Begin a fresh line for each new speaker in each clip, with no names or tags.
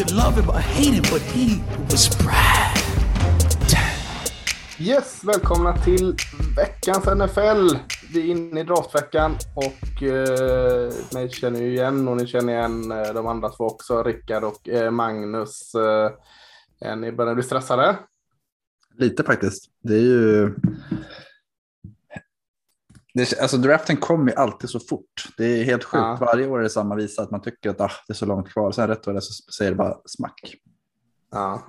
Could love him or hate him, but he was Brad.
Yes, välkomna till veckans NFL. Vi är inne i draftveckan och eh, mig känner ju igen och ni känner igen eh, de andra två också, Rickard och eh, Magnus. Eh, ni börjar bli stressade?
Lite faktiskt. Det är ju... Det, alltså draften kommer ju alltid så fort. Det är helt sjukt.
Ja.
Varje år är det samma visa att man tycker att ah, det är så långt kvar. Sen rätt vad det så säger det bara smack.
Ja.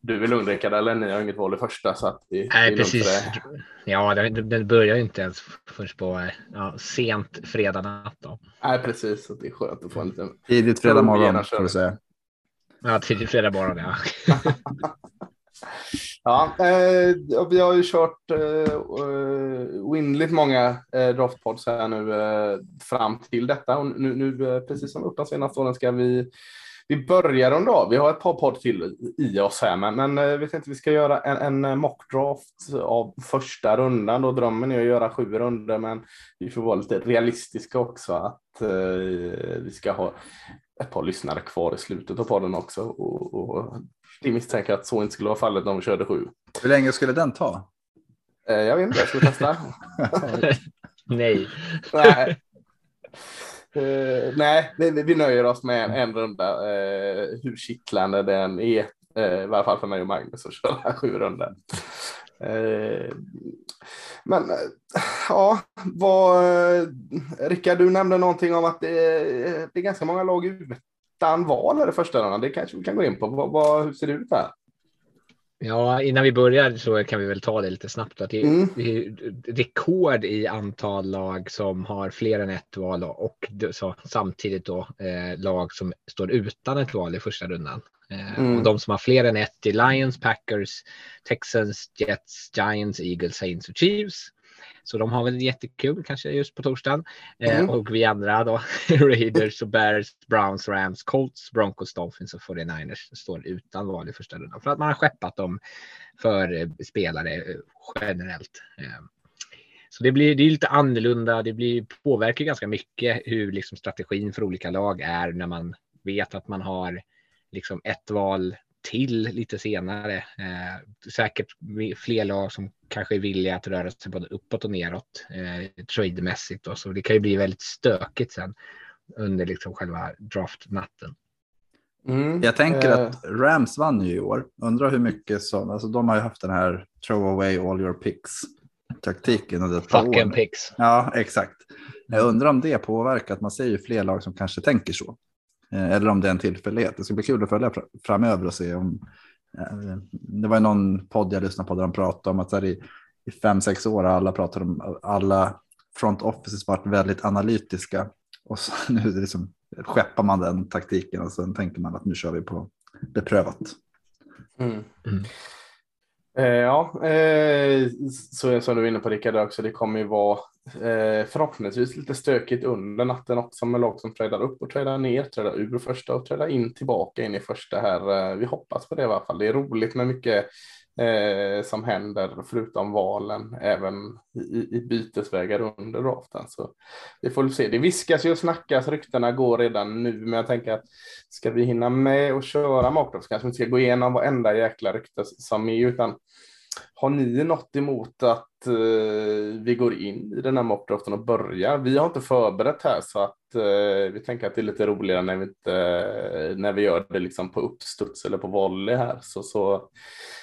Du vill lugn Rickard, eller ni har inget val i första så att det, det
Nej,
för
precis.
dig.
Ja, den, den börjar ju inte ens förrän på ja, sent fredag natt. Då.
Nej, precis. Så det är skönt att få en liten...
Tidigt fredag morgon får du säga.
Ja, tidigt fredag morgon, ja.
Ja, eh, vi har ju kört eh, eh oändligt många eh, draftpods här nu eh, fram till detta och nu, nu eh, precis som upp de senaste åren ska vi vi börjar om då. Vi har ett par podd till i oss här, men, men eh, vi tänkte vi ska göra en, en eh, mockdraft av första rundan. Då drömmen är att göra sju runder, men vi får vara lite realistiska också att eh, vi ska ha ett par lyssnare kvar i slutet av podden också. Och, och det misstänker att så inte skulle vara fallet om vi körde sju.
Hur länge skulle den ta?
Eh, jag vet inte, jag ska vi testa?
Nej.
nej. Eh, nej, vi, vi nöjer oss med en, en runda. eh, hur kittlande den är, eh, i alla fall för mig och Magnus att köra sju runder. Men ja, vad, Rickard, du nämnde någonting om att det, är- det är ganska många lag utan val i det första rundan. Det kanske vi kan gå in på. Vad, vad, hur ser det ut där?
Ja, innan vi börjar så kan vi väl ta det lite snabbt. Att det, är,
Mm.
rekord i antal lag som har fler än ett val och så, samtidigt då eh, lag som står utan ett val i första rundan. Eh,
Mm.
Och de som har fler än ett är Lions, Packers, Texans, Jets, Giants, Eagles, Saints och Chiefs. Så de har väl jättekul kanske just på torsdagen. Eh,
Mm.
och vi andra då, Raiders och Bears, Browns, Rams, Colts, Broncos, Dolphins och 49ers står utan val i första rundan. För att man har skeppat dem för eh, spelare eh, generellt. Eh, Så det blir det är lite annorlunda. Det blir, påverkar ganska mycket hur liksom strategin för olika lag är när man vet att man har liksom ett val till lite senare. Eh, säkert fler lag som kanske är villiga att röra sig både uppåt och neråt eh, trademässigt. Så det kan ju bli väldigt stökigt sen under liksom själva draftnatten.
Mm.
Jag tänker
Eh,
att Rams vann ju i år. Undrar hur mycket som, alltså de har ju haft den här throw away all your picks taktiken under ett par år.
Picks.
Ja, exakt. Jag undrar om det påverkar att man ser ju fler lag som kanske tänker så. Eh, Eller om det är en tillfällighet. Det ska bli kul att följa fr- framöver och se om... eh, Det var ju någon podd jag lyssnade på där de pratade om att här i, i fem, sex år har alla pratat om alla front offices varit väldigt analytiska. Och så nu är det liksom, skeppar man den taktiken och sen tänker man att nu kör vi på beprövat.
Mm.
Mm.
Eh, ja, eh, så som du var inne på Rickard också, det kommer ju vara eh, förhoppningsvis lite stökigt under natten också med lag som trädar upp och trädar ner, trädar ur första och trädar in tillbaka in i första här. Eh, vi hoppas på det i alla fall. Det är roligt med mycket eh, som händer förutom valen, även i, i bytesvägar under draften. Så vi får se. Det viskas ju och snackas, ryktena går redan nu, men jag tänker att ska vi hinna med och köra mockdraft så kanske vi inte ska gå igenom varenda jäkla rykte som är, utan har ni något emot att eh, vi går in i den här mockdraften och börjar? Vi har inte förberett här så att eh, vi tänker att det är lite roligare när vi, inte, när vi gör det liksom på uppstuds eller på volley här. Så, så,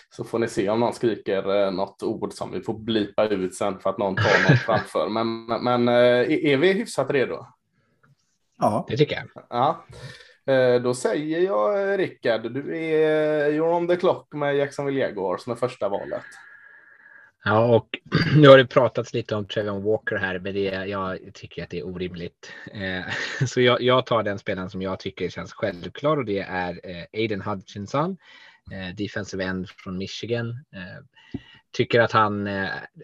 så får ni se om någon skriker eh, något ord som vi får blipa ut sen för att någon tar något framför. Men, men, eh, är är vi hyfsat redo?
Ja,
Det tycker jag.
Ja. Eh, då säger jag eh, Rickard, du är eh, you're on the clock med Jacksonville Jaguars alltså som är första valet.
Ja, och nu har det pratats lite om Trevon Walker här, men det, jag tycker att det är orimligt. Eh, så jag, jag, tar den spelaren som jag tycker känns självklar och det är eh, Aiden Hutchinson, eh, defensive end från Michigan. Eh, tycker att han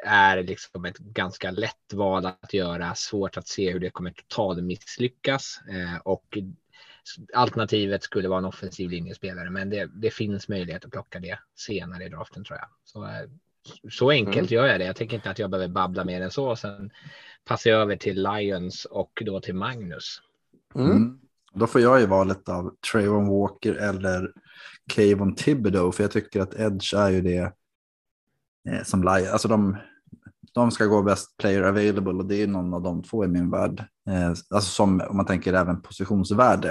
är liksom ett ganska lätt val att göra, svårt att se hur det kommer totalt misslyckas och alternativet skulle vara en offensiv linjespelare, men det, det finns möjlighet att plocka det senare i draften tror jag. Så så enkelt mm. gör jag det. Jag tänker inte att jag behöver babbla mer än så. Sen passar jag över till Lions och då till Magnus.
Mm. Mm. Då får jag ju valet av Trayvon Walker eller Cavon Thibodeau, för jag tycker att Edge är ju det eh, som Lions, alltså de, de ska gå best player available och det är någon av de två i min värld. Eh, alltså som om man tänker även positionsvärde.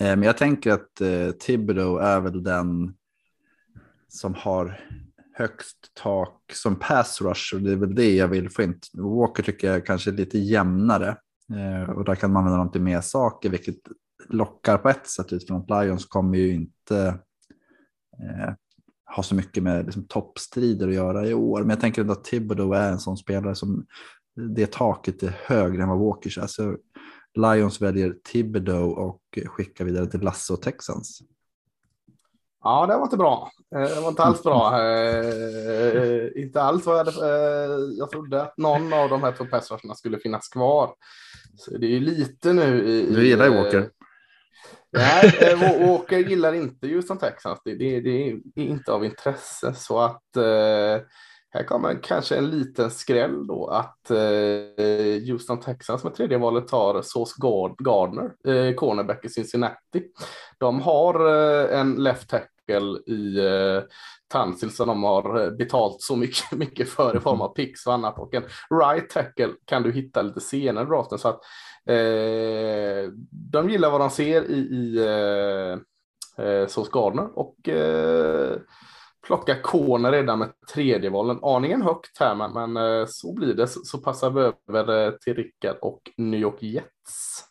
Eh, men jag tänker att eh, Tibro är väl den som har högst tak som pass rush och det är väl det jag vill få in. Walker tycker jag kanske är lite jämnare och där kan man använda dem till mer saker, vilket lockar på ett sätt utifrån att Lions kommer ju inte eh, ha så mycket med liksom, toppstrider att göra i år. Men jag tänker ändå att Thibodeau är en sån spelare som det taket är högre än vad Walkers är. Så Lions väljer Thibodeau och skickar vidare till Lasse och Texans.
Ja, det var inte bra. Eh, det var inte alls bra. Eh, inte alls vad jag hade. Eh, jag trodde att någon av de här två passrusherna skulle finnas kvar. Så det är ju lite nu i...
Du gillar ju Walker.
Nej, Walker gillar inte Houston Texans. Det, det, det, är inte av intresse. Så att här kommer kanske en liten skräll då att eh, Houston Texans med tredje valet tar Sauce Gardner, eh, cornerback i Cincinnati. De har eh, en left tackle i eh, Tansil som de har eh, betalt så mycket, mycket för i form av picks och annat och en right tackle kan du hitta lite senare i draften så att eh, de gillar vad de ser i, i eh, eh Sauce Gardner och eh, plocka corner redan med tredje valen. Aningen högt här, men, men eh, så blir det. Så, så passar vi över eh, till Rickard och New York Jets.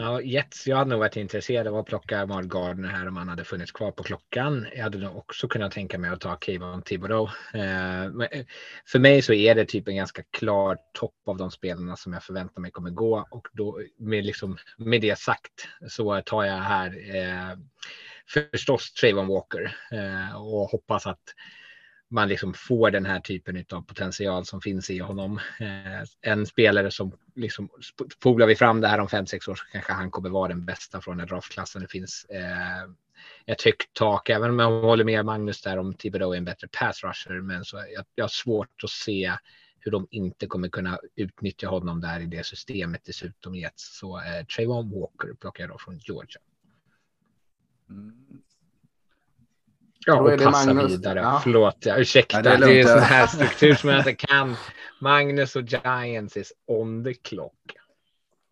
Ja, Jets, jag hade nog varit intresserad av att plocka Mark Gardner här om han hade funnits kvar på klockan. Jag hade nog också kunnat tänka mig att ta Kayvon Thibodeau. Eh, eh för mig så är det typ en ganska klar topp av de spelarna som jag förväntar mig kommer gå och då med, liksom, med det sagt så tar jag här eh, förstås Trayvon Walker eh, och hoppas att man liksom får den här typen av potential som finns i honom. Eh, en spelare som liksom spolar vi fram det här om fem sex år så kanske han kommer vara den bästa från den draftklassen. Det finns eh, ett högt tak, även om jag håller med Magnus där om Thibodeau är en bättre pass rusher, men så jag, jag har svårt att se hur de inte kommer kunna utnyttja honom där i det systemet dessutom getts. Så eh, Trayvon Walker plockar jag då från Georgia. Ja, och passa Magnus. vidare. Ja. Förlåt, jag ursäkta. Ja, det är, det är sån här struktur som jag inte kan. Magnus och Giants is on the clock.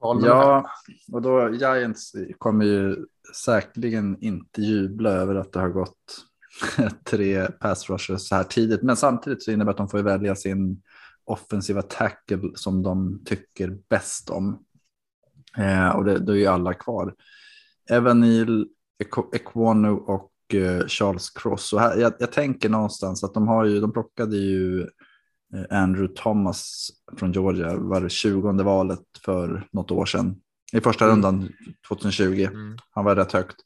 Ja, och då Giants kommer ju säkerligen inte jubla över att det har gått tre pass rushers så här tidigt. Men samtidigt så innebär det att de får välja sin offensiva tackle som de tycker bäst om. Eh, och det, då är ju alla kvar. Evan Neal Equano och uh, Charles Cross. Så här, jag, jag, tänker någonstans att de har ju, de plockade ju uh, Andrew Thomas från Georgia, var det 20 valet för något år sedan. I första mm. rundan 2020. Mm. Han var rätt högt.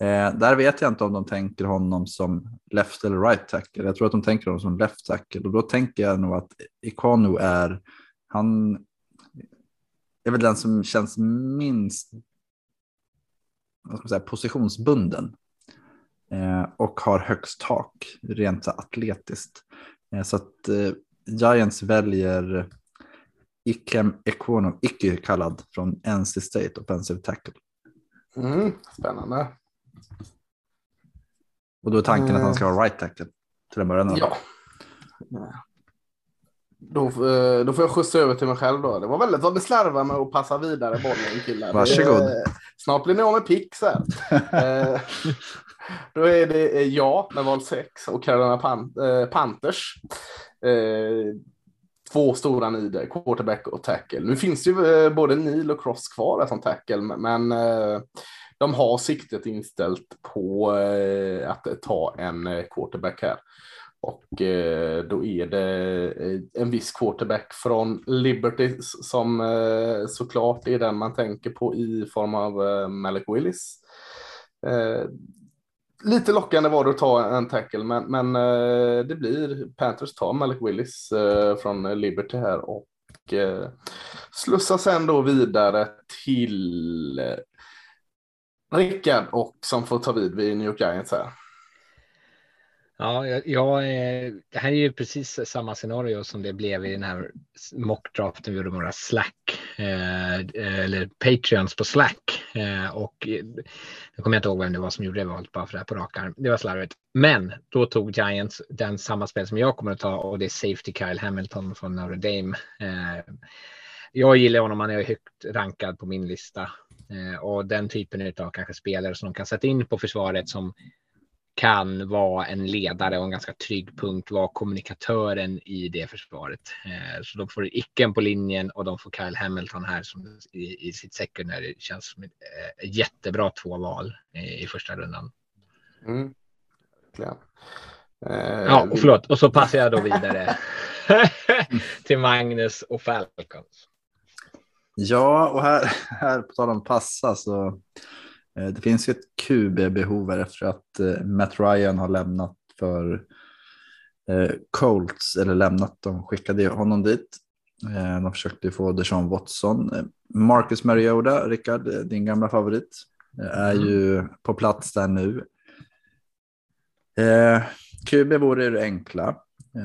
Eh, där vet jag inte om de tänker honom som left eller right tackle. Jag tror att de tänker honom som left tackle och då tänker jag nog att Ikonu är, han är väl den som känns minst vad ska man säga, positionsbunden eh, och har högst tak rent så atletiskt. Eh, så att eh, Giants väljer Ikem Ekono, icke kallad från NC State Offensive Tackle.
Mm, spännande.
Och då är tanken att han ska ha right tackle till en början?
Ja. Då, eh, då får jag skjutsa över till mig själv då. Det var väldigt vad ni slarvar med att passa vidare bollen killar.
Varsågod.
Snart blir ni av med pix här. Eh, då är det jag med val 6 och Carolina Pan eh, Panthers. Två stora nider, quarterback och tackle. Nu finns ju både Neil och Cross kvar som tackle, men de har siktet inställt på att ta en quarterback här. Och eh, då är det eh, en viss quarterback från Liberty som eh, såklart är den man tänker på i form av eh, Malik Willis. Eh, lite lockande var det att ta en tackle, men, men eh, det blir Panthers tar Malik Willis från Liberty här och eh, slussar sen då vidare till Rickard och som får ta vid vid New York Giants här.
Ja, ja, eh, det här är ju precis samma scenario som det blev i den här mockdraften vi gjorde med våra Slack eh, eh, eller Patreons på Slack. Eh, och eh, nu kommer jag inte ihåg vem det var som gjorde det valet bara för det här på rak arm. Det var slarvigt. Men då tog Giants den samma spel som jag kommer att ta och det är Safety Kyle Hamilton från Notre Dame. Eh, jag gillar honom, han är högt rankad på min lista eh, och den typen av kanske spelare som de kan sätta in på försvaret som kan vara en ledare och en ganska trygg punkt, vara kommunikatören i det försvaret. Eh, så de får Icken på linjen och de får Kyle Hamilton här som i, i sitt secondary. Det känns som ett eh, jättebra två val i, i första rundan.
Mm.
Eh, ja, och förlåt. Och så passar jag då vidare till Magnus och Falcons.
Ja, och här, här på tal om passa så det finns ett QB-behov efter att eh, Matt Ryan har lämnat för eh, Colts, eller lämnat, de skickade honom dit. De försökte få Deshaun Watson. Marcus Mariota, Rickard, din gamla favorit, är mm. ju på plats där nu. QB vore det enkla.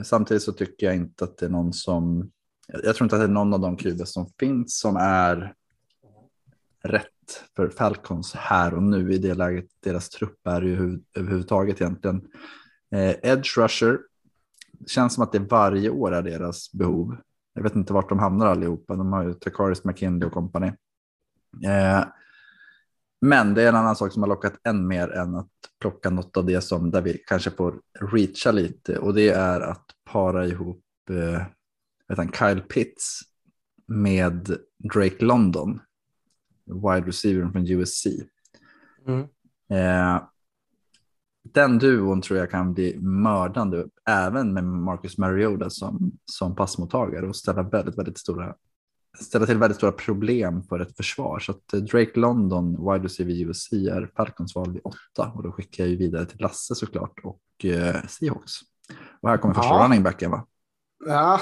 Samtidigt så tycker jag inte att det är någon som, jag tror inte att det är någon av de QB som finns som är rätt för Falcons här och nu i det läget deras trupp är ju överhuvudtaget egentligen. Eh, edge rusher känns som att det varje år är deras behov. Jag vet inte vart de hamnar allihopa. De har ju Takaris McKinley och kompani. Eh, men det är en annan sak som har lockat än mer än att plocka något av det som där vi kanske får reacha lite och det är att para ihop eh, vet han, Kyle Pitts med Drake London wide receiver från USC. Mm. Eh, den duon tror jag kan bli mördande, även med Marcus Mariota som, som passmottagare och ställa väldigt, väldigt stora ställa till väldigt stora problem för ett försvar. Så att Drake London, wide receiver USC, är Falcons val vid åtta och då skickar jag ju vidare till Lasse såklart och eh, Seahawks. Och här kommer första ja. running backen va?
Ja,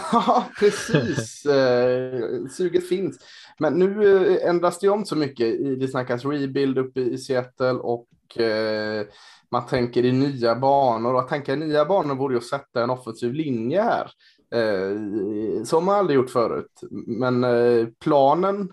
precis. Eh, suget finns. Men nu eh, ändras det om så mycket. Det snackas rebuild uppe i Seattle och eh, man tänker i nya banor. Att tänka i nya banor vore ju att sätta en offensiv linje här. Eh, som man aldrig gjort förut. Men eh, planen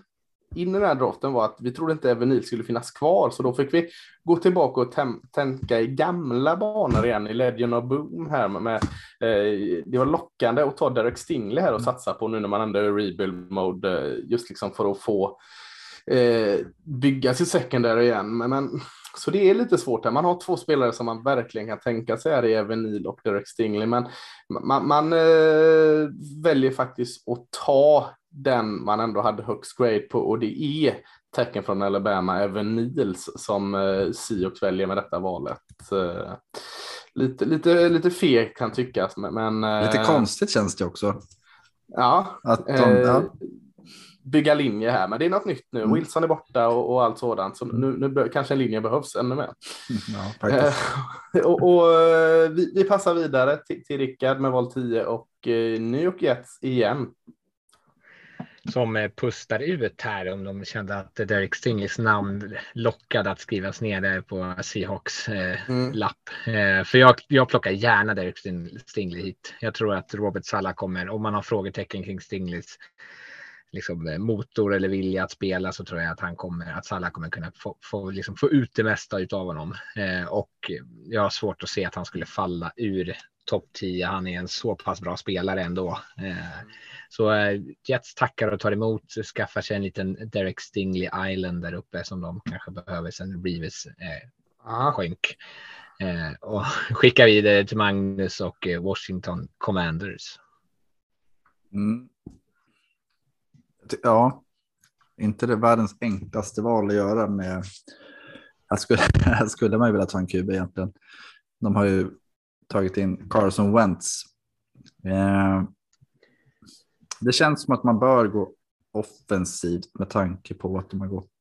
in i den här draften var att vi trodde inte Evenil skulle finnas kvar, så då fick vi gå tillbaka och tänka i gamla banor igen i Legend of Boom här med, eh, det var lockande att ta Derek Stingley här och satsa på nu när man ändå är i rebuild mode, eh, just liksom för att få eh, bygga sitt secondary igen. Men, men, så det är lite svårt här. Man har två spelare som man verkligen kan tänka sig är i Evenil och Derek Stingley, men man, man eh, väljer faktiskt att ta den man ändå hade högst grade på och det är tecken från Alabama, Evan Niels som eh, Sioux väljer med detta valet. Eh, lite, lite, lite feg kan tyckas, men...
Eh, lite konstigt känns det också.
Ja, att de, eh, ja. Bygga linje här, men det är något nytt nu. Mm. Wilson är borta och, och allt sådant, så nu, nu kanske en linje behövs ännu mer. Ja, eh, och, och eh, vi, vi, passar vidare till, till Rickard med val 10 och New York Jets igen
som eh, pustar ut här om de kände att Derek Stingleys namn lockade att skrivas ner där på Seahawks eh, mm. lapp. Eh, för jag, jag plockar gärna Derek Stingley hit. Jag tror att Robert Salla kommer, om man har frågetecken kring Stingleys liksom, eh, motor eller vilja att spela så tror jag att han kommer, att Salah kommer kunna få, få, liksom, få ut det mesta av honom. Eh, och jag har svårt att se att han skulle falla ur topp 10. Han är en så pass bra spelare ändå. Eh, så eh, Jets tackar och tar emot, skaffar sig en liten Derek Stingley Island där uppe som de kanske behöver sen Reeves eh, skänk. Eh, och skickar vidare till Magnus och eh, Washington Commanders.
Mm. Ja, inte det världens enklaste val att göra med. Här skulle, här skulle man ju vilja ta en QB egentligen. De har ju tagit in Carson Wentz. Eh, det känns som att man bör gå offensivt med tanke på att de har gått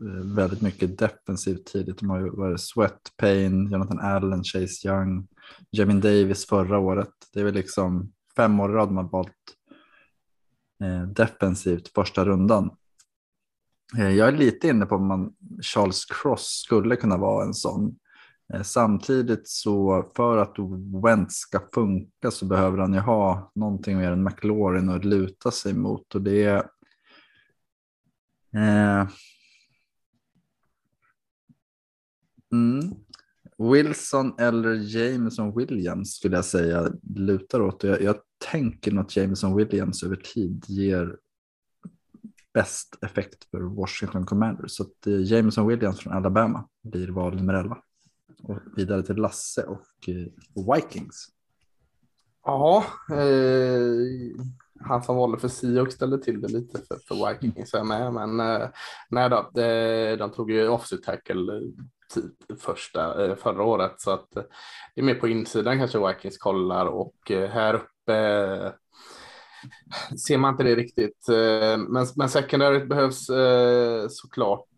eh, väldigt mycket defensivt tidigt. De har ju varit Sweat, Payne, Jonathan Allen, Chase Young, Jamin Davis förra året. Det är väl liksom fem år i rad man har valt Eh, defensivt första rundan. Eh, jag är lite inne på om man Charles Cross skulle kunna vara en sån. Eh, samtidigt så för att Wentz ska funka så behöver han ju ha någonting mer än McLaurin att luta sig mot och det är eh, mm, Wilson eller Jameson Williams skulle jag säga lutar åt. Jag, jag tänker nog att Jameson Williams över tid ger bäst effekt för Washington Commanders. Så att eh, Jameson Williams från Alabama blir val nummer 11. Och vidare till Lasse och eh, Vikings.
Ja, eh, han som valde för Seahawks ställde till det lite för, för Vikings är med, men eh, nej då, de, de tog ju offset tackle eh, Typ första eh, förra året så att eh, det är mer på insidan kanske Vikings kollar och eh, här uppe ser man inte det riktigt. Men, men secondaryt behövs såklart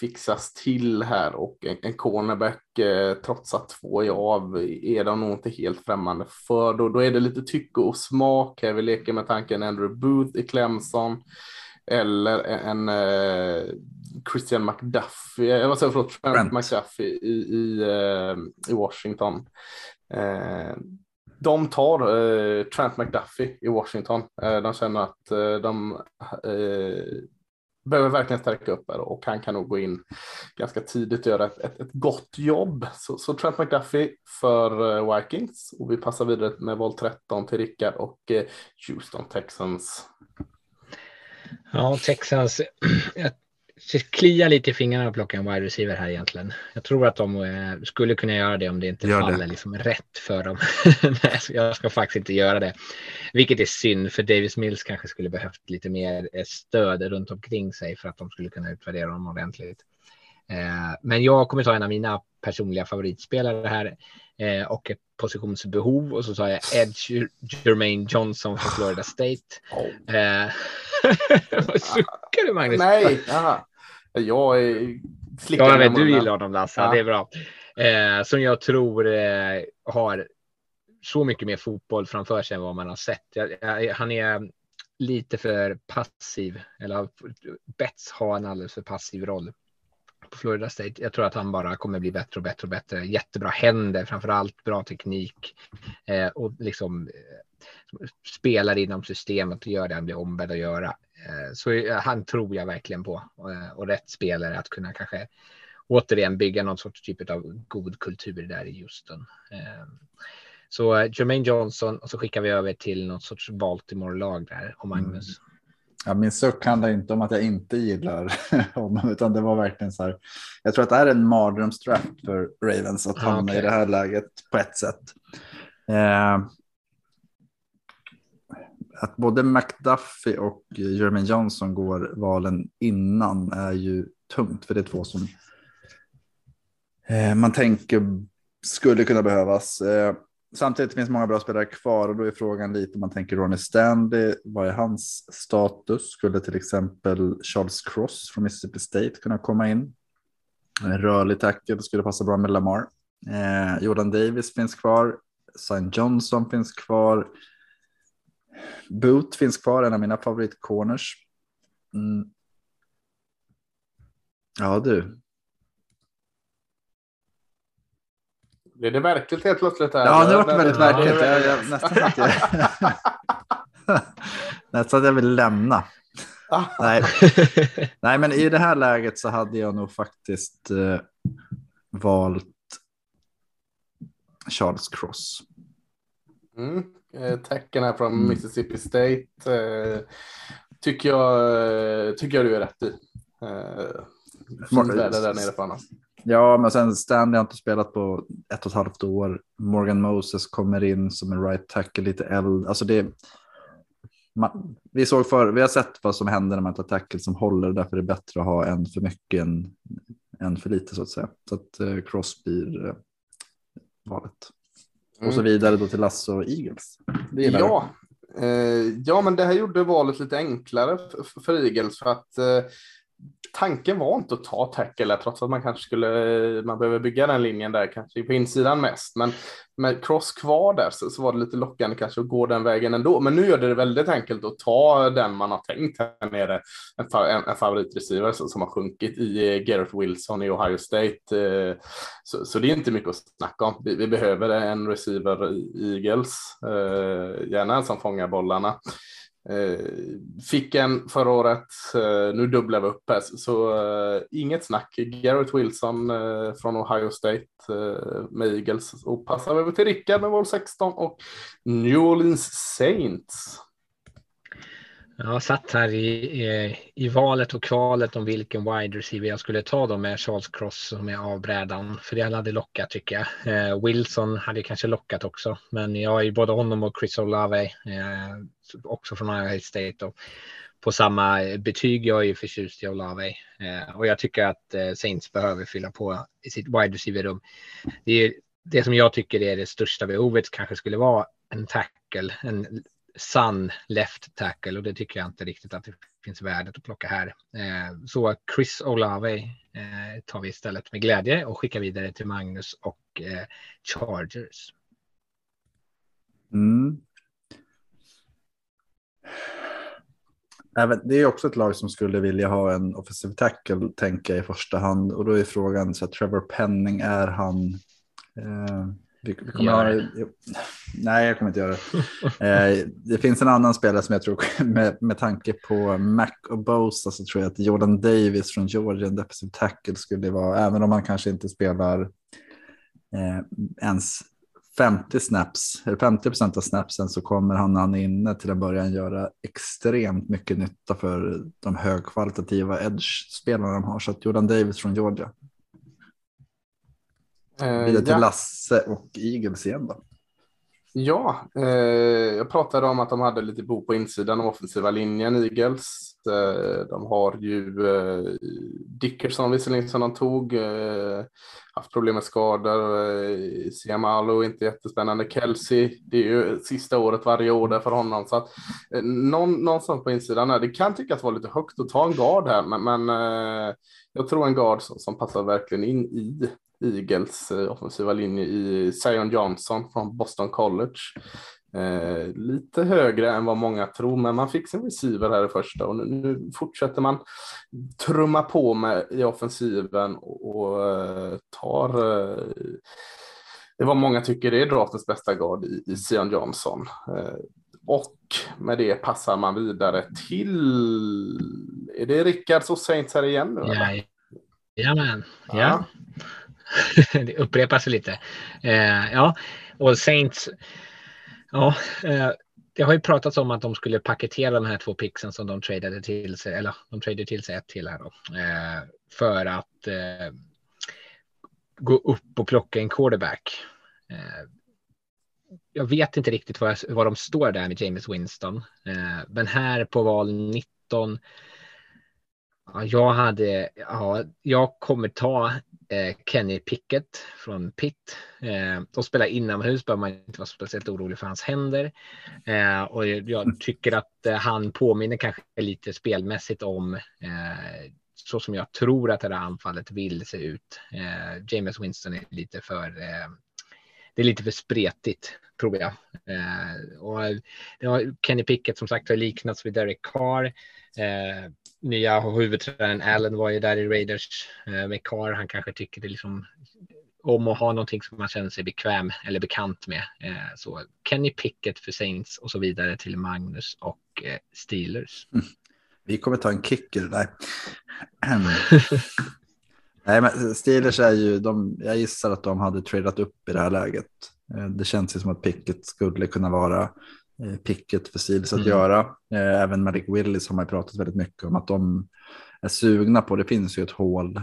fixas till här och en, en cornerback trots att två är av är de nog inte helt främmande för. Då, då är det lite tycke och smak här. Vi leker med tanken Andrew Booth i Clemson eller en, en Christian McDuffie, jag vad säger förlåt, Trent McDuffie i, i, i Washington de tar eh, Trent McDuffie i Washington. Eh, de känner att eh, de eh, behöver verkligen stärka upp här och han kan nog gå in ganska tidigt och göra ett, ett, ett gott jobb. Så, så, Trent McDuffie för eh, Vikings och vi passar vidare med val 13 till Rickard och eh, Houston Texans.
Ja, Texans. kliar lite i fingrarna att plocka en wide receiver här egentligen. Jag tror att de eh, skulle kunna göra det om det inte Gör faller det. liksom rätt för dem. Nej, jag ska faktiskt inte göra det. Vilket är synd, för Davis Mills kanske skulle behövt lite mer eh, stöd runt omkring sig för att de skulle kunna utvärdera dem ordentligt. Eh, men jag kommer ta en av mina personliga favoritspelare här och ett positionsbehov och så sa jag Edge Jermaine Johnson från Florida State. Oh. Vad suckar du Magnus?
Nej, aha. jag är
Ja, men du gillar honom Lasse, ja. det är bra. Eh, som jag tror eh, har så mycket mer fotboll framför sig än vad man har sett. Jag, jag, han är lite för passiv, eller Betts har en alldeles för passiv roll på Florida State. Jag tror att han bara kommer bli bättre och bättre och bättre. Jättebra händer, framför allt bra teknik eh, och liksom eh, spelar inom systemet och gör det han blir ombedd att göra. Eh, så eh, han tror jag verkligen på eh, och rätt spelare att kunna kanske återigen bygga någon sorts typ av god kultur där i Houston. Eh, så eh, Jermaine Johnson och så skickar vi över till något sorts Baltimore-lag där och Magnus. Mm.
Ja, min suck handlar inte om att jag inte gillar honom, utan det var verkligen så här. Jag tror att det är en mardrömsdraft för Ravens att hamna okay. i det här läget på ett sätt. Eh, att både McDuffie och Jermaine Johnson går valen innan är ju tungt, för det är två som eh, man tänker skulle kunna behövas. Eh, Samtidigt finns många bra spelare kvar och då är frågan lite om man tänker Ronnie Stanley. Vad är hans status? Skulle till exempel Charles Cross från Mississippi State kunna komma in? En rörlig tackle skulle passa bra med Lamar. Eh, Jordan Davis finns kvar. Sign Johnson finns kvar. Boot finns kvar, en av mina favoritcorners. Mm. Ja du,
Blev det verkligt helt plötsligt? Här?
Ja, det var väldigt verkligt. Jag, jag, nästan, att jag, nästan att jag vill lämna. Nej. Nej, men i det här läget så hade jag nog faktiskt eh, valt Charles Cross.
Mm. Eh, tacken här från mm. Mississippi State eh, tycker, jag, eh, tycker jag du är rätt i. Eh, där nere för honom.
Ja, men sen Stanley har inte spelat på ett och ett halvt år. Morgan Moses kommer in som en right tackle, lite äldre. Alltså det, man, vi, såg för, vi har sett vad som händer när man tar tackle som håller. Därför är det bättre att ha en för mycket än, än för lite så att säga. Så att eh, Cross blir eh, valet. Och så vidare då till Lasse och Eagles. Det gillar jag.
Ja, eh, ja, men det här gjorde valet lite enklare för, för Eagles för att eh, tanken var inte att ta tackle trots att man kanske skulle, man behöver bygga den linjen där kanske på insidan mest. Men med Cross kvar där så, så var det lite lockande kanske att gå den vägen ändå. Men nu gör det det väldigt enkelt att ta den man har tänkt här nere. En, fa- en, en favoritreceiver som, som har sjunkit i eh, Gareth Garrett Wilson i Ohio State. Eh, så, så det är inte mycket att snacka om. Vi, vi behöver en receiver i Eagles, eh, gärna en som fångar bollarna. Eh, fick en förra året, eh, nu dubblar vi upp här, så, eh, inget snack. Garrett Wilson från Ohio State med Eagles och passar över till Rickard med val 16 och New Orleans Saints.
Jag satt här i, i, i valet och kvalet om vilken wide receiver jag skulle ta då med Charles Cross som är avbrädan. För det hade lockat tycker jag. Eh, Wilson hade kanske lockat också. Men jag är ju både honom och Chris Olave. Eh, också från Iowa State. Och på samma betyg. Jag är ju förtjust i Olave. Eh, och jag tycker att eh, Saints behöver fylla på i sitt wide receiver-rum. Det, det som jag tycker är det största behovet kanske skulle vara en tackle. En sann left tackle och det tycker jag inte riktigt att det finns värdet att plocka här. Eh, så Chris Olave eh, tar vi istället med glädje och skickar vidare till Magnus och eh, Chargers.
Mm. Även, det är också ett lag som skulle vilja ha en offensiv tackle, tänker jag i första hand. Och då är frågan, så att Trevor Penning, är han... Eh, vi, vi kommer
Gör det.
nej, jag kommer inte göra det. eh, det finns en annan spelare som jag tror, med, med tanke på Mac och Bosa, så tror jag att Jordan Davis från Georgia, en defensive tackle, skulle vara, även om han kanske inte spelar eh, ens 50 snaps, eller 50 procent av snapsen så kommer han när han är inne till en början göra extremt mycket nytta för de högkvalitativa edge-spelarna de har. Så att Jordan Davis från Georgia.
Eh,
Vidare till
ja.
Lasse och Eagles igen då.
Ja, eh, jag pratade om att de hade lite bo på insidan av offensiva linjen, Eagles. Eh, de har ju eh, Dickerson visserligen som de tog, eh, haft problem med skador. Siamalo inte jättespännande. Kelsey, det är ju sista året varje år där för honom. Så att, någon, någonstans på insidan här, det kan tyckas vara lite högt att ta en gard här, men, men jag tror en gard som, som passar verkligen in i Eagles offensiva linje i Zion Johnson från Boston College. Eh, lite högre än vad många tror, men man fick sin receiver här i första och nu, nu fortsätter man trumma på med i offensiven och, och eh, tar eh, det var många tycker det är draftens bästa guard i, i Zion Johnson. Eh, och med det passar man vidare till, är det Rickards och Saints här igen nu? eller?
Ja, jajamän.
Ja.
Ja. det upprepar sig lite. Ja, och Saints. Ja, eh, det har ju pratats om att de skulle paketera de här två pixen som de tradade till sig, eller de tradade till sig ett till här då, eh, för att eh, gå upp och plocka en quarterback. Eh, jag vet inte riktigt var, de står där med James Winston, eh, men här på val 19 Ja, jag hade, ja, jag kommer ta Kenny Pickett från Pitt. Eh, de spelar inomhus, bör man inte vara speciellt orolig för hans händer. Eh, och jag, jag tycker att eh, han påminner kanske lite spelmässigt om eh, så som jag tror att det här anfallet vill se ut. Eh, James Winston är lite för, eh, det är lite för spretigt tror jag. Eh, och Kenny Pickett som sagt har liknats vid Derek Carr. Eh, nya huvudtränaren Allen var ju där i Raiders eh, med Carr. Han kanske tycker det liksom om att ha någonting som man känner sig bekväm eller bekant med. Eh, så Kenny Pickett för Saints och så vidare till Magnus och eh, Steelers.
Vi kommer ta en kicker där. Nej, men Steelers är ju, de, jag gissar att de hade tradat upp i det här läget. Det känns ju som att Pickett skulle kunna vara eh, Pickett för Steelers att
Mm.
göra. Eh, Även Malik Willis har man pratat väldigt mycket om att de är sugna på. Det finns ju ett hål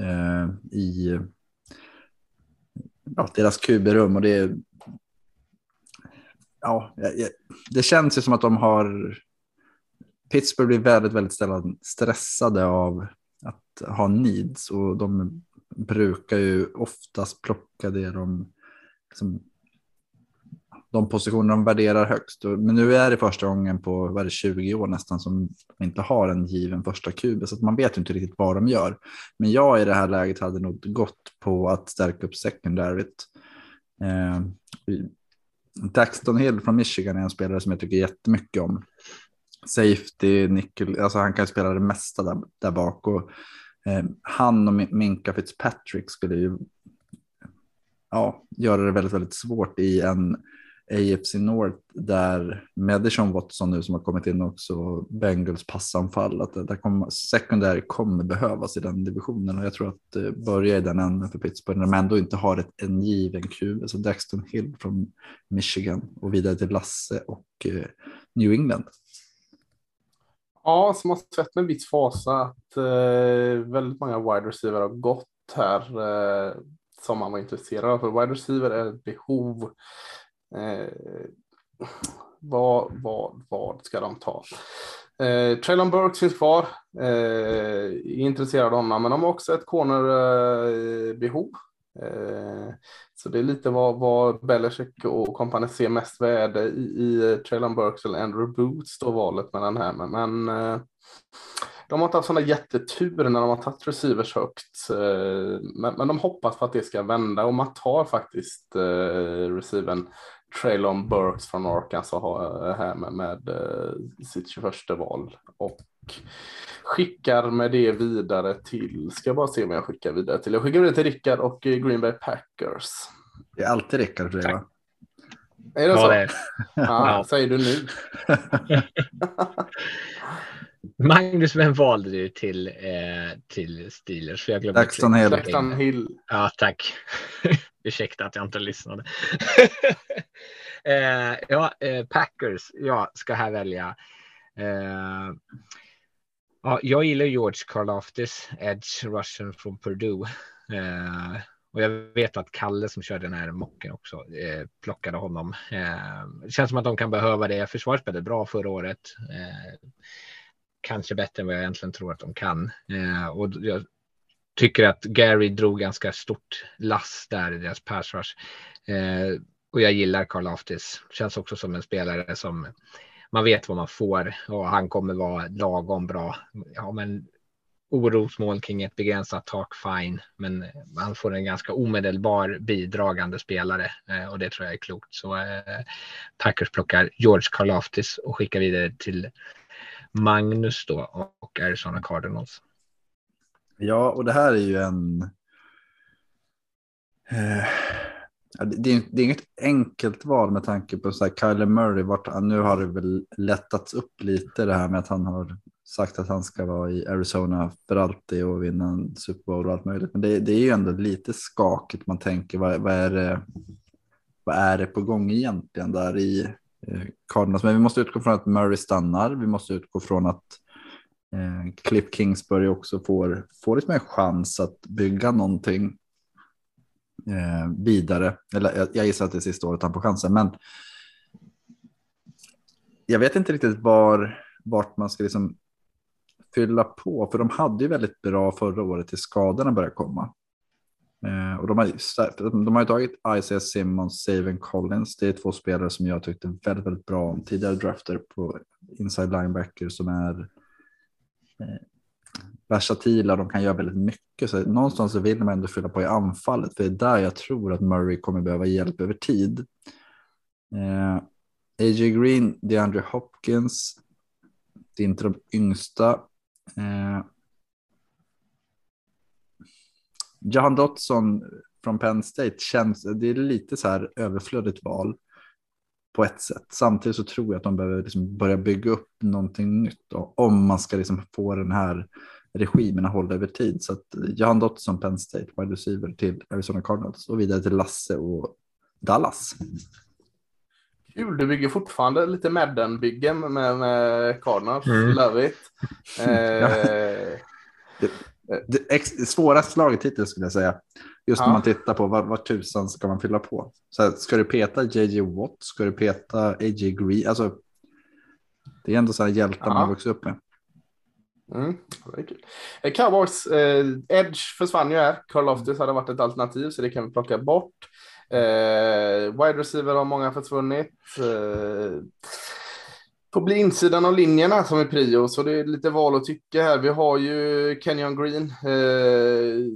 eh, i ja, deras QB-rum och det ja, det känns ju som att de har Pittsburgh blir väldigt, väldigt ställa- stressade av att ha needs och de brukar ju oftast plocka det de liksom de positioner de värderar högst. Men nu är det första gången på vad är det, 20 år nästan som de inte har en given första kub. så att man vet inte riktigt vad de gör. Men jag i det här läget hade nog gått på att stärka upp secondaryt. Eh, Daxton Hill från Michigan är en spelare som jag tycker jättemycket om. Safety, nickel, alltså han kan spela det mesta där, där bak. Och, eh, han och Minka Fitzpatrick skulle ju ja, göra det väldigt, väldigt svårt i en AFC North där Madison Watson nu som har kommit in också, Bengals passanfall, att där kommer, secondary kommer behövas i den divisionen och jag tror att eh, det börjar i den änden för Pittsburgh när de ändå inte har ett, en given QB, så Daxton Hill från Michigan och vidare till Lasse och eh, New England.
Ja, som har sett med viss fasa att eh, väldigt många wide receiver har gått här eh, som man var intresserad av. För wide receiver är ett behov Eh, vad, vad, vad ska de ta? Eh, Traylon Burks finns kvar. Eh, är intresserad av honom, men de har också ett cornerbehov. Eh, så det är lite vad, vad Belichick och kompani ser mest värde i, i Traylon Burks eller Andrew Boots då valet mellan här. Men, men eh, de har inte haft sådana jättetur när de har tagit receivers högt. Eh, men, men de hoppas på att det ska vända och man tar faktiskt eh, receiven Traylon Burks från Arkansas eh, här med, med eh, sitt 21 val och skickar med det vidare till, ska jag bara se om jag skickar vidare till, jag skickar vidare till Rickard och eh, Green Bay Packers.
Det är alltid Rickard för dig va?
Är det ja, så? Det. Ja, säger du nu.
Magnus, vem valde du till, eh, till Steelers?
För jag glömde Daxton Hill.
Daxton Hill.
Ja, tack. Ursäkta att jag inte lyssnade. eh, ja, eh, Packers. Jag ska här välja. Eh, ja, jag gillar George Karloftis Edge Russian från Purdue. Eh, och jag vet att Kalle som körde den här mocken också eh, plockade honom. Eh, det känns som att de kan behöva det. Försvaret spelade bra förra året. Eh, kanske bättre än vad jag egentligen tror att de kan. Eh, och jag tycker att Gary drog ganska stort lass där i deras pass rush. Eh, och jag gillar Carl Aftis. Känns också som en spelare som man vet vad man får och han kommer vara lagom bra. Ja, men orosmål kring ett begränsat tak, fine, men han får en ganska omedelbar bidragande spelare eh, och det tror jag är klokt. Så eh, Packers plockar George Karlaftis och skickar vidare till Magnus då och Arizona Cardinals.
Ja, och det här är ju en... Eh, det, är, det är inget enkelt val med tanke på så här Kyler Murray. Vart, nu har det väl lättats upp lite det här med att han har sagt att han ska vara i Arizona för alltid och vinna en Super Bowl och allt möjligt. Men det, det är ju ändå lite skakigt. Man tänker vad, vad, är det, vad är det på gång egentligen där i eh, Cardinals? Men vi måste utgå från att Murray stannar. Vi måste utgå från att Eh, Cliff Kingsbury också får, får lite mer chans att bygga någonting eh, vidare. Eller jag, jag gissar att det är sista året han får chansen, men jag vet inte riktigt var, vart man ska liksom fylla på, för de hade ju väldigt bra förra året till skadorna började komma. Eh, och de har, de har ju tagit Isaiah Simmons, Saven Collins. Det är två spelare som jag tyckte väldigt, väldigt bra om tidigare drafter på inside linebacker som är eh, Eh, versatila, de kan göra väldigt mycket. Så någonstans så vill man ändå fylla på i anfallet, för det är där jag tror att Murray kommer behöva hjälp över tid. Eh, A.J. Green, DeAndre Hopkins, det är inte de yngsta. Eh, Jahan Dotson från Penn State känns, det är lite så här överflödigt val på ett sätt. Samtidigt så tror jag att de behöver liksom börja bygga upp någonting nytt då, om man ska liksom få den här regimen att hålla över tid. Så att Johan Dotson, Penn State, wide receiver till Arizona Cardinals och vidare till Lasse och Dallas.
Kul, du bygger fortfarande lite Madden-byggen med, med Cardinals. Mm. Love it. Eh,
det, det svåraste laget hittills skulle jag säga. Just ja. när man tittar på vad, vad tusan ska man fylla på. Så här, ska du peta JJ Watt? Ska du peta AJ Green? Alltså, det är ändå så här hjältar ja. man vuxit upp med.
Mm, eh, Cowboys, eh, Edge försvann ju här. Carl Loftus hade varit ett alternativ så det kan vi plocka bort. Eh, wide receiver har många försvunnit. Eh, får bli insidan av linjerna som är prio, så det är lite val att tycka här. Vi har ju Kenyon Green, eh,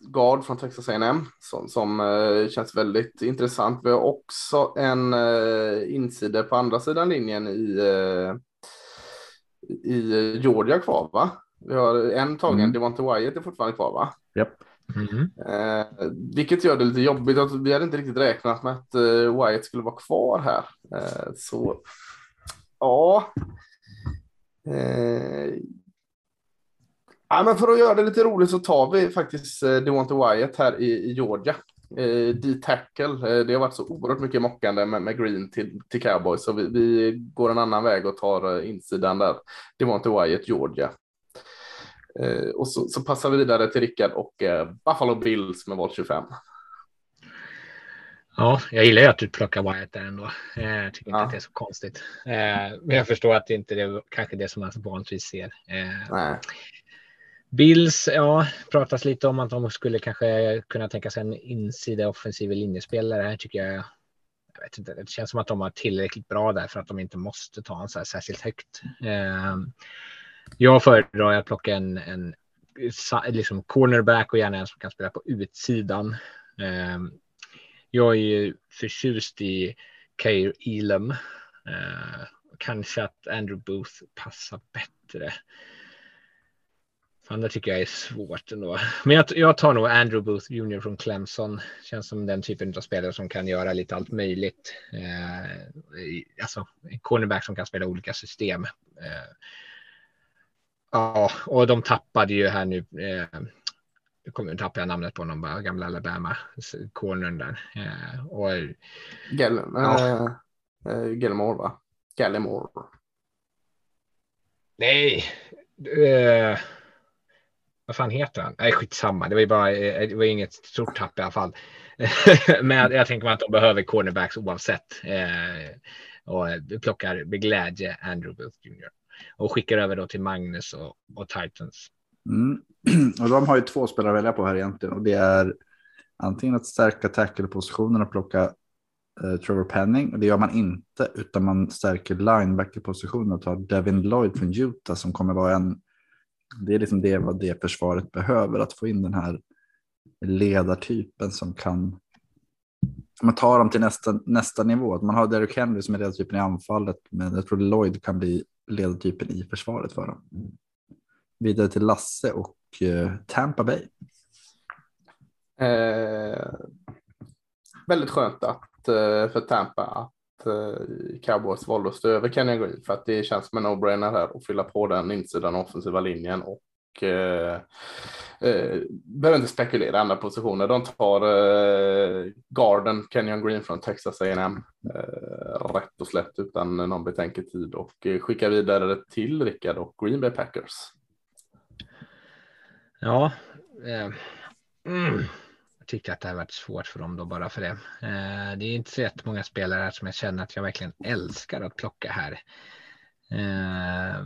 guard från Texas A&M som, som eh, känns väldigt intressant. Vi har också en eh, insida på andra sidan linjen i, eh, i Georgia kvar, va? Vi har en tagen,
Mm.
Devonte Wyatt är fortfarande kvar, va?
Japp.
Mhm.
Eh, vilket gör det lite jobbigt. Att vi hade inte riktigt räknat med att eh, Wyatt skulle vara kvar här. Eh, så ja. Eh, ja, men för att göra det lite roligt så tar vi faktiskt eh, Devonte Wyatt här i, i Georgia. Eh, D-tackle. Eh, det har varit så oerhört mycket mockande med, med Green till, till Cowboys så vi, vi går en annan väg och tar eh, insidan där. Devonte Wyatt, Georgia. Eh, och så, så passar vi vidare till Rickard och Buffalo Bills med val 25.
Ja, jag gillar ju att du plockar Wyatt där ändå. Eh, Jag tycker inte
Ja.
att det är så konstigt. Eh, Men jag förstår att det inte är kanske det som man vanligtvis ser. Eh,
Nej.
Bills, ja, pratas lite om att de skulle kanske kunna tänka sig en insida offensiv linjespelare. Här tycker jag, jag vet inte, det känns som att de har tillräckligt bra där för att de inte måste ta en så här särskilt högt. Jag föredrar att plocka en, en liksom cornerback och gärna en som kan spela på utsidan. Jag är ju förtjust i Kair Elam. Eh, kanske att Andrew Booth passar bättre. Fan, det tycker jag är svårt ändå. Men jag, jag tar nog Andrew Booth Jr från Clemson. Känns som den typen av spelare som kan göra lite allt möjligt. Eh, alltså en cornerback som kan spela olika system. Eh, ja, och de tappade ju här nu. Eh, nu kommer jag tappa namnet på honom, bara gamla Alabama cornern där. Eh, och
Gell,
Ja.
eh, eh, Gilmore, va? Gallimore.
Nej. Eh, vad fan heter han? Nej, skitsamma. Det var ju bara, eh, det var inget stort tapp i alla fall. Men jag, jag tänker mig att de behöver cornerbacks oavsett. Eh, och plockar med glädje Andrew Booth Jr. Och skickar över då till Magnus och, och Titans.
Mm. Och de har ju två spelare att välja på här egentligen. Och det är antingen att stärka tackle-positionen och plocka eh, Trevor Penning. Och det gör man inte, utan man stärker linebacker-positionen och tar Devin Lloyd från Utah som kommer vara en. Det är liksom det vad det försvaret behöver, att få in den här ledartypen som kan man tar dem till nästa, nästa nivå. Att Man har Derrick Henry som är ledartypen i anfallet, men jag tror Lloyd kan bli ledartypen i försvaret för dem. Vidare till Lasse och Eh, Tampa Bay.
Eh, väldigt skönt att, eh, för Tampa att eh, Cowboys valde att stå över Kenny Green för att det känns som en no-brainer här att fylla på den insidan offensiva linjen och eh, eh, behöver inte spekulera andra positioner. De tar eh, garden Kenyon Green från Texas A&M eh, rätt och slätt utan någon betänketid och skickar vidare till Rickard och Green Bay Packers.
Ja. Eh, mm. Jag tyckte att det här varit svårt för dem då bara för det. Eh, det är inte så jättemånga spelare här som jag känner att jag verkligen älskar att plocka här. Eh,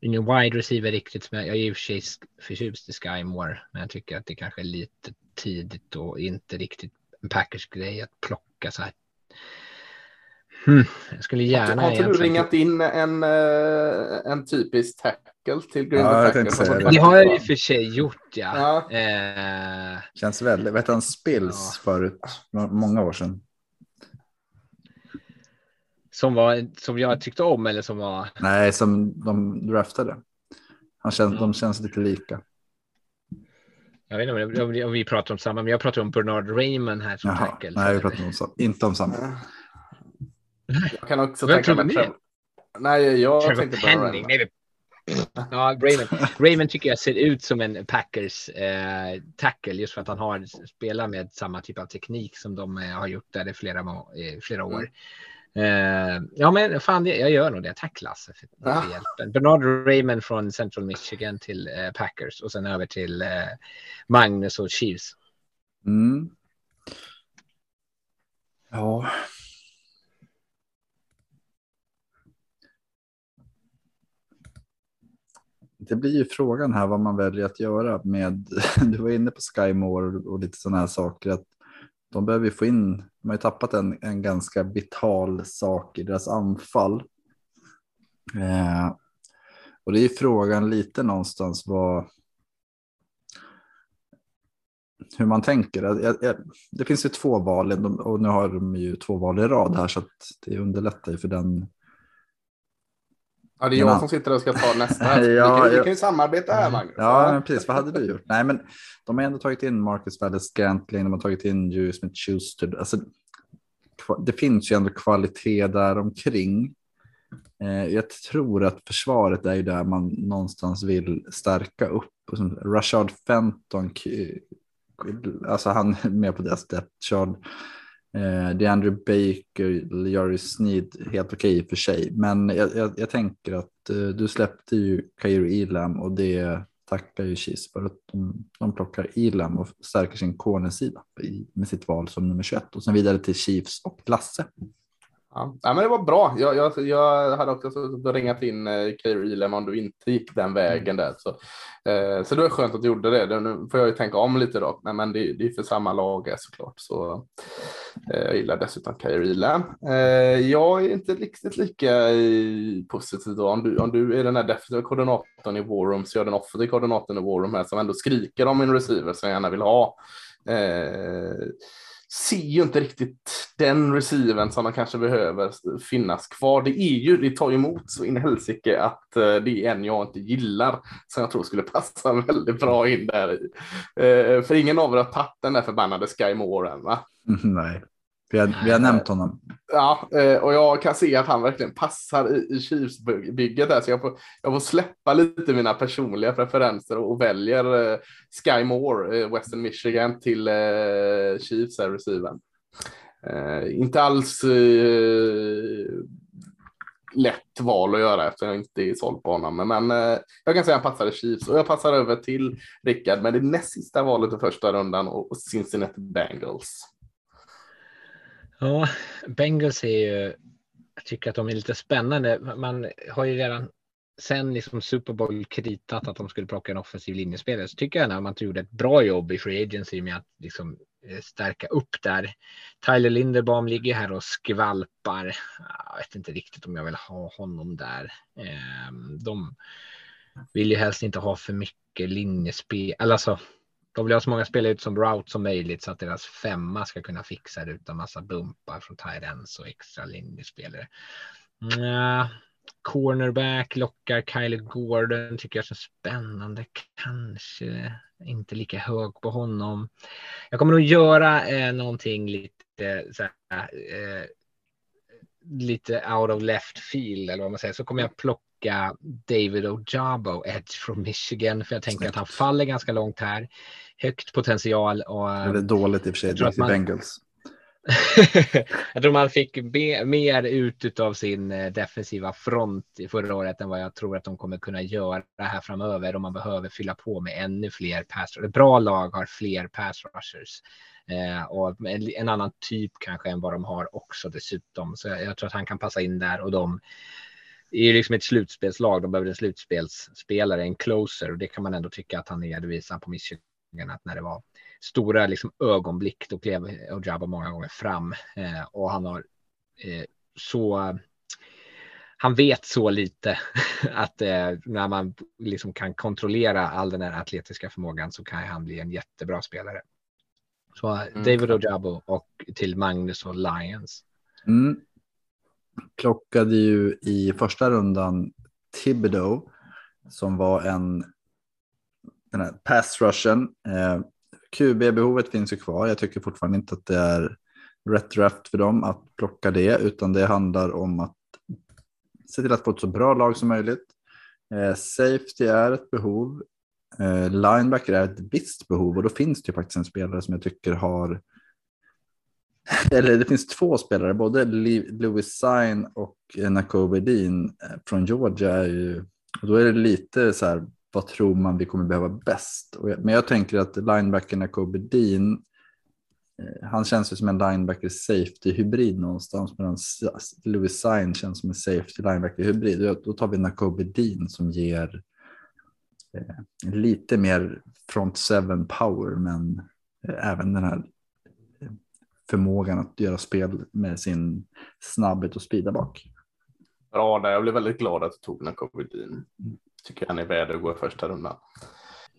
ingen wide receiver riktigt. Men jag är i och för sig förtjust i Sky Moore. Men jag tycker att det kanske är lite tidigt och inte riktigt en Packers grej att plocka så här. Hmm. Jag skulle gärna
Har inte du ringat in en, eh, en typisk tackle till Green
Ja,
Bay
jag säga
Alltså,
det.
Det har jag i och för sig gjort ja.
Ja.
Eh,
Känns väldigt, vet han Spills förut, må- många år sedan.
som, var, som jag tyckte om eller som var.
Nej, som de draftade. Han känns, De känns lite lika.
Jag vet inte om, det- om, vi- pratar om samma, men jag pratar om Bernard Raymond här som
Jaha,
tackle.
nej, vi pratar om, sam- inte om samma.
Jag kan också
Vem
tänka mig... Trevor- Nej, jag
Trevor
tänkte
Penning.
Raymond.
Nej, ja, Raymond. Raymond tycker jag ser ut som en Packers eh, tackle just för att han har spelar med samma typ av teknik som de eh, har gjort där i flera, må- i flera år. Eh, ja, men fan, jag gör nog det. Tack Lasse för, för
Ja.
hjälpen. Bernard Raymond från Central Michigan till eh, Packers och sen över till eh, Magnus och Chiefs.
Mm. Ja. Det blir ju frågan här vad man väljer att göra med. Du var inne på Skymore och lite sådana här saker. Att de behöver ju få in, de har ju tappat en, en ganska vital sak i deras anfall. Eh, och det är frågan lite någonstans vad, hur man tänker. Jag, jag, det finns ju två val och nu har de ju två val i rad här så att det underlättar ju för den.
Ja, det är jag som sitter och ska ta nästa. ja, vi, kan, vi kan ju samarbeta här Magnus.
Ja, precis. Vad hade du gjort? Nej, men de har ändå tagit in Marcus Valles Scantling, de har tagit in Julius Smith Schuster. Alltså, det finns ju ändå kvalitet där omkring. Eh, jag tror att försvaret är ju där man någonstans vill stärka upp. Rashard Fenton alltså han är med på deras depth chart. Eh, Andrew Baker, Jari Sneed, helt okej okay för sig. Men jag, jag, jag tänker att eh, du släppte ju Kairo Elam och det tackar ju Chiefs för att de, de plockar Elam och stärker sin cornersida med sitt val som nummer 21 och sen vidare till Chiefs och Lasse.
Ja. ja, men det var bra. Jag, jag, jag hade också ringat in eh, Kairi Elam om du inte gick den vägen där. Så, eh, så det var skönt att du gjorde det. Nu får jag ju tänka om lite då. Men, men det, det är för samma lag såklart. Så, eh, jag gillar dessutom Kairi Elam. Eh, jag är inte riktigt lika positiv då. Om du, om du är den här defensiva koordinatorn i War Room så jag den offensiva koordinatorn i War Room här som ändå skriker om en receiver som jag gärna vill ha. Eh, ser ju inte riktigt den receiven som de kanske behöver finnas kvar. Det är ju, det tar emot så in i helsike att eh, det är en jag inte gillar som jag tror skulle passa väldigt bra in där i. Eh, för ingen av er har tagit den där förbannade Sky Moore än va?
Nej. Vi har, vi har nämnt honom.
Ja, eh, och jag kan se att han verkligen passar i, i Chiefs-bygget där, så jag får, jag får släppa lite mina personliga preferenser och, och väljer eh, Sky Moore, eh, Western Michigan, till Chiefs här, receiven. inte alls lätt val att göra eftersom jag inte är såld på honom. Men, men jag kan säga att han passar i Chiefs och jag passar över till Rickard med det näst sista valet i första rundan och Cincinnati Bengals.
Ja, Bengals är ju, jag tycker att de är lite spännande. Man har ju redan sen liksom Super Bowl kritat att de skulle plocka en offensiv linjespelare så tycker jag när man gjorde ett bra jobb i Free Agency med att liksom eh, stärka upp där. Tyler Linderbaum ligger här och skvalpar. Jag vet inte riktigt om jag vill ha honom där. Ehm, de vill ju helst inte ha för mycket linjespel, alltså de vill ha så många spelare ut som route som möjligt så att deras femma ska kunna fixa det utan massa bumpar från Tyrens och extra linjespelare. Mm, cornerback lockar Kyle Gordon tycker jag är så spännande. Kanske inte lika hög på honom. Jag kommer nog göra eh, någonting lite så här, eh, lite out of left field eller vad man säger så kommer jag plocka plocka David Ojabo, Edge från Michigan, för jag tänker Snyggt. att han faller ganska långt här. Högt potential. Och,
Eller dåligt i och för sig, det är man... Bengals.
jag tror man fick be, mer ut av sin eh, defensiva front i förra året än vad jag tror att de kommer kunna göra här framöver om man behöver fylla på med ännu fler pass. Bra lag har fler pass rushers eh, och en, en, annan typ kanske än vad de har också dessutom. Så jag, jag tror att han kan passa in där och de är ju liksom ett slutspelslag. De behöver en slutspelsspelare, en closer och det kan man ändå tycka att han är. Det visar på Michigan att när det var stora liksom, ögonblick då klev Ojabo många gånger fram eh, och han har eh, så. Han vet så lite att eh, när man liksom kan kontrollera all den här atletiska förmågan så kan han bli en jättebra spelare. Så mm. David Ojabo och till Magnus och Lions.
Mm plockade ju i första rundan Thibodeau som var en den här pass rushen. Eh, QB-behovet finns ju kvar. Jag tycker fortfarande inte att det är rätt draft för dem att plocka det, utan det handlar om att se till att få ett så bra lag som möjligt. Eh, safety är ett behov. Eh, linebacker är ett visst behov och då finns det ju faktiskt en spelare som jag tycker har eller det finns två spelare, både Louis Sign och eh, Nakobe Dean eh, från Georgia. Är ju, och då är det lite så här, vad tror man vi kommer behöva bäst? Men jag tänker att linebacker Nakobe Dean, eh, han känns ju som en linebacker safety hybrid någonstans medan Louis Sign känns som en safety linebacker hybrid. Då tar vi Nakobe Dean som ger eh, lite mer front seven power men även den här förmågan att göra spel med sin snabbhet och speeda bak.
Bra där, jag blev väldigt glad att du tog den Covidin. Tycker han är värd att gå i första rundan.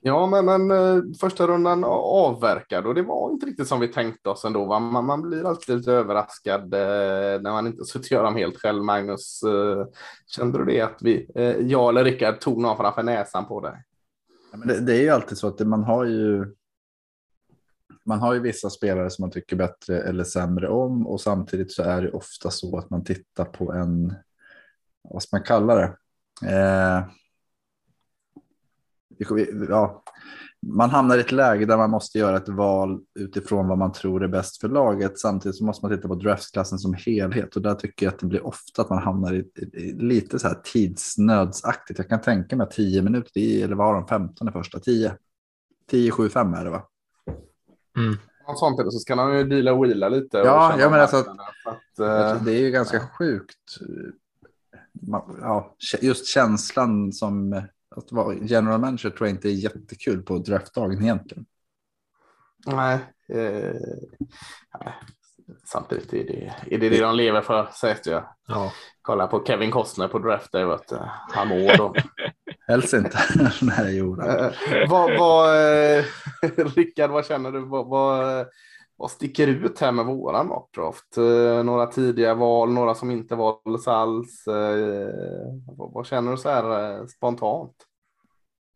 Ja, men, men eh, första rundan avverkad och det var inte riktigt som vi tänkte oss ändå. Va? Man, man blir alltid lite överraskad eh, när man inte suttit göra dem helt själv. Magnus, eh, kände du det att vi, eh, jag eller Rickard tog någon framför näsan på dig?
Ja, men det, det, är ju alltid så att det, man har ju. Man har ju vissa spelare som man tycker bättre eller sämre om och samtidigt så är det ofta så att man tittar på en. Vad ska man kalla det? Eh, ja, man hamnar i ett läge där man måste göra ett val utifrån vad man tror är bäst för laget. Samtidigt så måste man titta på draftklassen som helhet och där tycker jag att det blir ofta att man hamnar i, i lite så här tidsnödsaktigt. Jag kan tänka mig att 10 minuter eller vad har de 15 i första 10? 10, 7, 5 är det va?
Mm. Sånt är det, så ska man ju deala och wheela lite.
Ja, jag menar så att, att uh, det är ju ganska ja. sjukt. Ja, just känslan som att vara general manager tror jag inte är jättekul på draftdagen egentligen.
Nej, eh, samtidigt är det, är det det de lever för sägs det. Ja. Kolla på Kevin Costner på draft day, vet han mår då.
Helst inte. Nej, jo.
Eh, vad, vad, eh, Rickard, vad känner du? Vad, vad, vad sticker ut här med våran mockdraft? Eh, några tidiga val, några som inte valdes alls. Eh, vad, vad, känner du så här eh, spontant?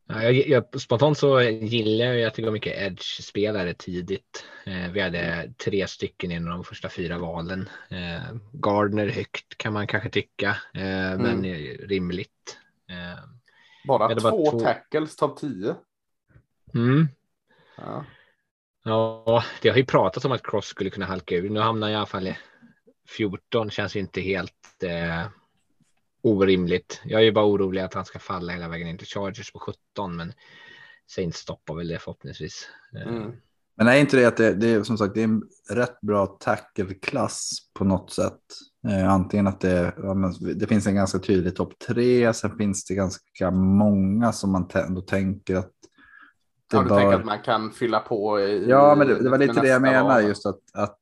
Ja, jag, jag, spontant så gillar jag det går mycket edge-spelare tidigt. Eh, vi hade tre stycken inom de första fyra valen. Eh, Gardner högt kan man kanske tycka, eh, mm. men rimligt.
Eh, bara två, bara två tackles topp 10.
Mm. Ja. ja, det har ju pratats om att Cross skulle kunna halka ur. Nu hamnar jag i alla fall i 14, känns inte helt eh, orimligt. Jag är ju bara orolig att han ska falla hela vägen in till Chargers på 17, men Saints stoppar väl det förhoppningsvis. Eh. Mm.
Men är inte det att det, det, är som sagt det är en rätt bra tackle-klass på något sätt? Eh, antingen att det, det finns en ganska tydlig topp tre, sen finns det ganska många som man ändå tänker att
det ja, du bör... tänker att man kan fylla på? I,
ja, men det, det var lite det jag menar, just att, att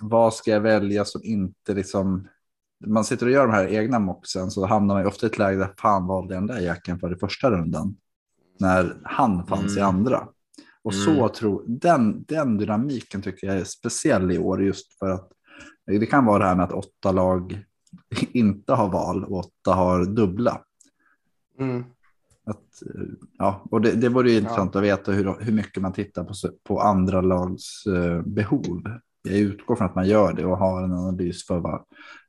vad ska jag välja som inte liksom man sitter och gör de här egna moxen så hamnar man ofta i ett läge där fan valde den där jacken för i första rundan. När han fanns mm. i andra. Och mm. så tror den, den dynamiken tycker jag är speciell i år just för att det kan vara det här med att åtta lag inte har val och åtta har dubbla. Mm. Att, ja, och det, det vore ju intressant ja. att veta hur, hur mycket man tittar på, på andra lags uh, behov. Jag utgår från att man gör det och har en analys för vad,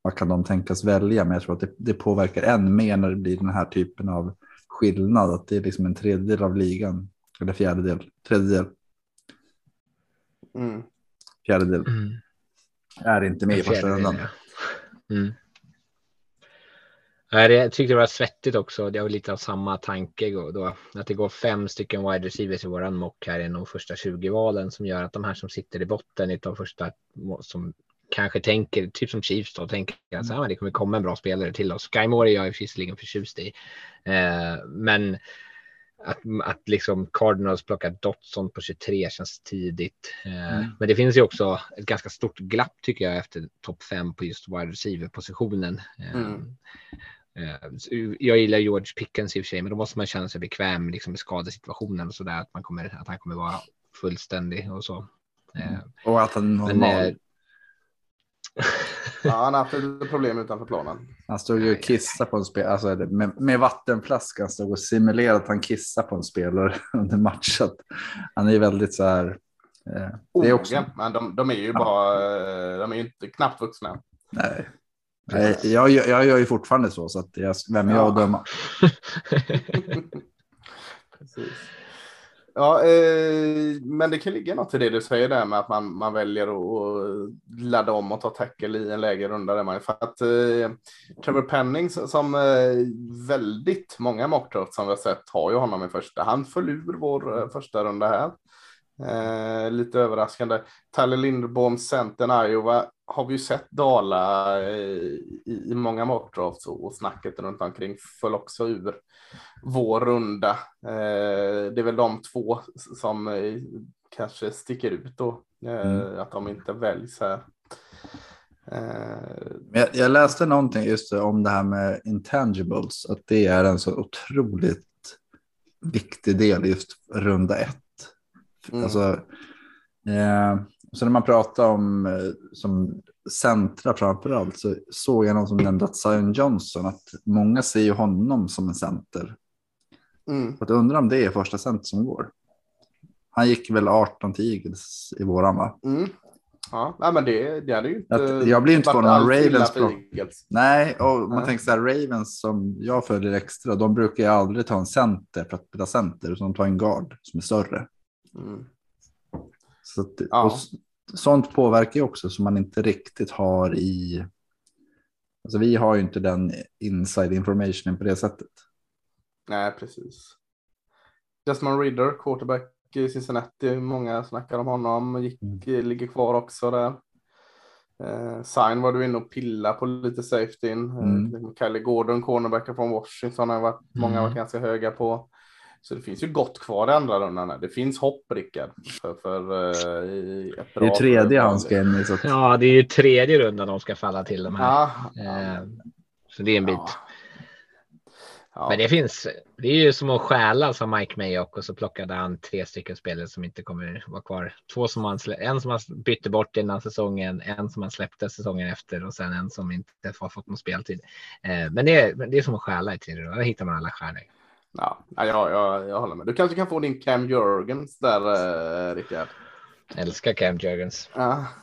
vad kan de tänkas välja. Men jag tror att det, det påverkar än mer när det blir den här typen av skillnad. Att det är liksom en tredjedel av ligan. Eller fjärdedel. Tredjedel. Mm. Fjärdedel. Mm. Är inte med i första rundan. Mm.
Jag tyckte det var svettigt också. Det var lite av samma tanke då. Att det går fem stycken wide receivers i våran mock här i de första 20 valen som gör att de här som sitter i botten i de första som kanske tänker, typ som Chiefs då, tänker att mm. det kommer komma en bra spelare till oss. Sky Moore är jag visserligen förtjust i. Eh, men att, att liksom Cardinals plockar Dotson på 23 känns tidigt. Eh, mm. Men det finns ju också ett ganska stort glapp tycker jag efter topp 5 på just wide receiver positionen. Eh, mm. Eh, jag gillar George Pickens i och för sig, men då måste man känna sig bekväm liksom, med skadesituationen och så där att man kommer att han kommer vara fullständig och så.
Mm. Och att han men,
Ja, han har haft lite problem utanför planen.
Han stod ju och kissade på en spelare, alltså med, med vattenflaskan stod och simulerade att han kissade på en spelare under matchen. Han är ju väldigt så här.
Eh, det är också... men de, de är ju ja. bara, eh, de är ju inte knappt vuxna.
Nej. Nej, jag, jag, jag gör ju fortfarande så, så att jag, vem är jag att döma?
Precis. Ja, eh, men det kan ligga något i det du säger där med att man, man väljer att ladda om och ta tackle i en lägre runda. Där man, för att eh, Trevor Penning som eh, väldigt många mockdrafts som vi har sett har ju honom i första. Han föll ur vår eh, första runda här. Eh, lite överraskande. Talle Lindbom, centern Iowa, har vi ju sett dala eh, i, i många mockdrafts och, snacket runt omkring föll också ur vår runda. Eh, det är väl de två som kanske sticker ut då. Eh,
Mm.
Att de inte väljs här. Eh,
Jag, jag läste någonting just om det här med intangibles, att det är en så otroligt viktig del just runda ett.
Mm.
Alltså, eh, så när man pratar om eh, som centra framför allt så såg jag någon som nämnde att Zion Johnson, att många ser ju honom som en center.
mm.
Att undra om det är första center som går. Han gick väl 18 till Eagles i våran va?
Mm. Ja, nej, men det, det hade ju inte.
Att jag blir inte förvånad om Ravens. Nej, och man
Nej.
tänker så här, Ravens som jag följer extra, de brukar ju aldrig ta en center för att spela center, utan de tar en guard som är större.
Mm.
Så att,
Ja.
och sånt påverkar ju också som man inte riktigt har i... Alltså vi har ju inte den inside informationen på det sättet.
Nej, precis. Desmond Ridder, quarterback i Cincinnati. Många snackar om honom. Gick,
Mm.
Ligger kvar också där. Eh, Sign var du inne och pilla på lite safetyn.
Mm.
Eh, Kylie Gordon, cornerbacken från Washington, har varit, många har varit
Mm.
ganska höga på. Så det finns ju gott kvar i andra rundan. här. Det finns hopp, Rickard. För, för, i ett
Det är ju tredje
företag.
han ska in i.
Ja, det är ju tredje rundan de ska falla till de här.
Ja,
Eh, Så det är en bit.
ja. Ja.
Men det finns. Det är ju som att stjäla som Mike Mayock och så plockade han tre stycken spelare som inte kommer vara kvar. Två som han en som han bytte bort innan säsongen, en som han släppte säsongen efter och sen en som inte har fått någon speltid. Eh, Men det är, men det är som att stjäla i tredje rundan. Där hittar man alla stjärnor.
Ja, ja, jag, jag, jag håller med. Du kanske kan få din Cam Jurgens där, eh, Rickard.
Älskar Cam Jurgens.
Ja,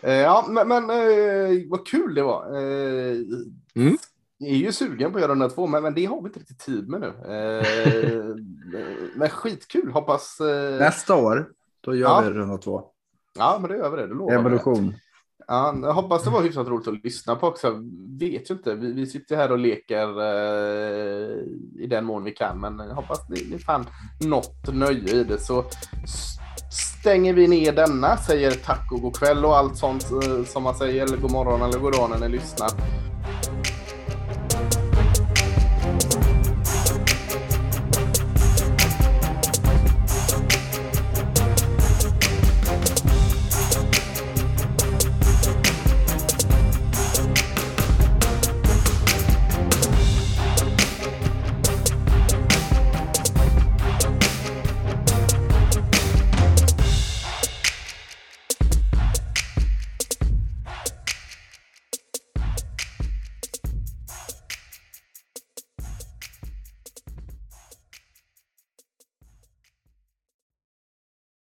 Eh, ja men, men eh, vad kul det var. Eh,
Mm.
Jag är ju sugen på att göra den här två, men, men det har vi inte riktigt tid med nu. Eh, men skitkul, hoppas. Eh,
nästa år, då gör
Ja.
vi runda två.
ja, men det gör vi det. det. Ja, jag hoppas det var hyfsat roligt att lyssna på också. Vet ju inte. Vi, vi sitter här och leker eh, i den mån vi kan, men jag hoppas ni, ni fann något nöje i det. Så stänger vi ner denna, säger tack och god kväll och allt sånt eh, som man säger, eller god morgon eller god dag när ni lyssnar.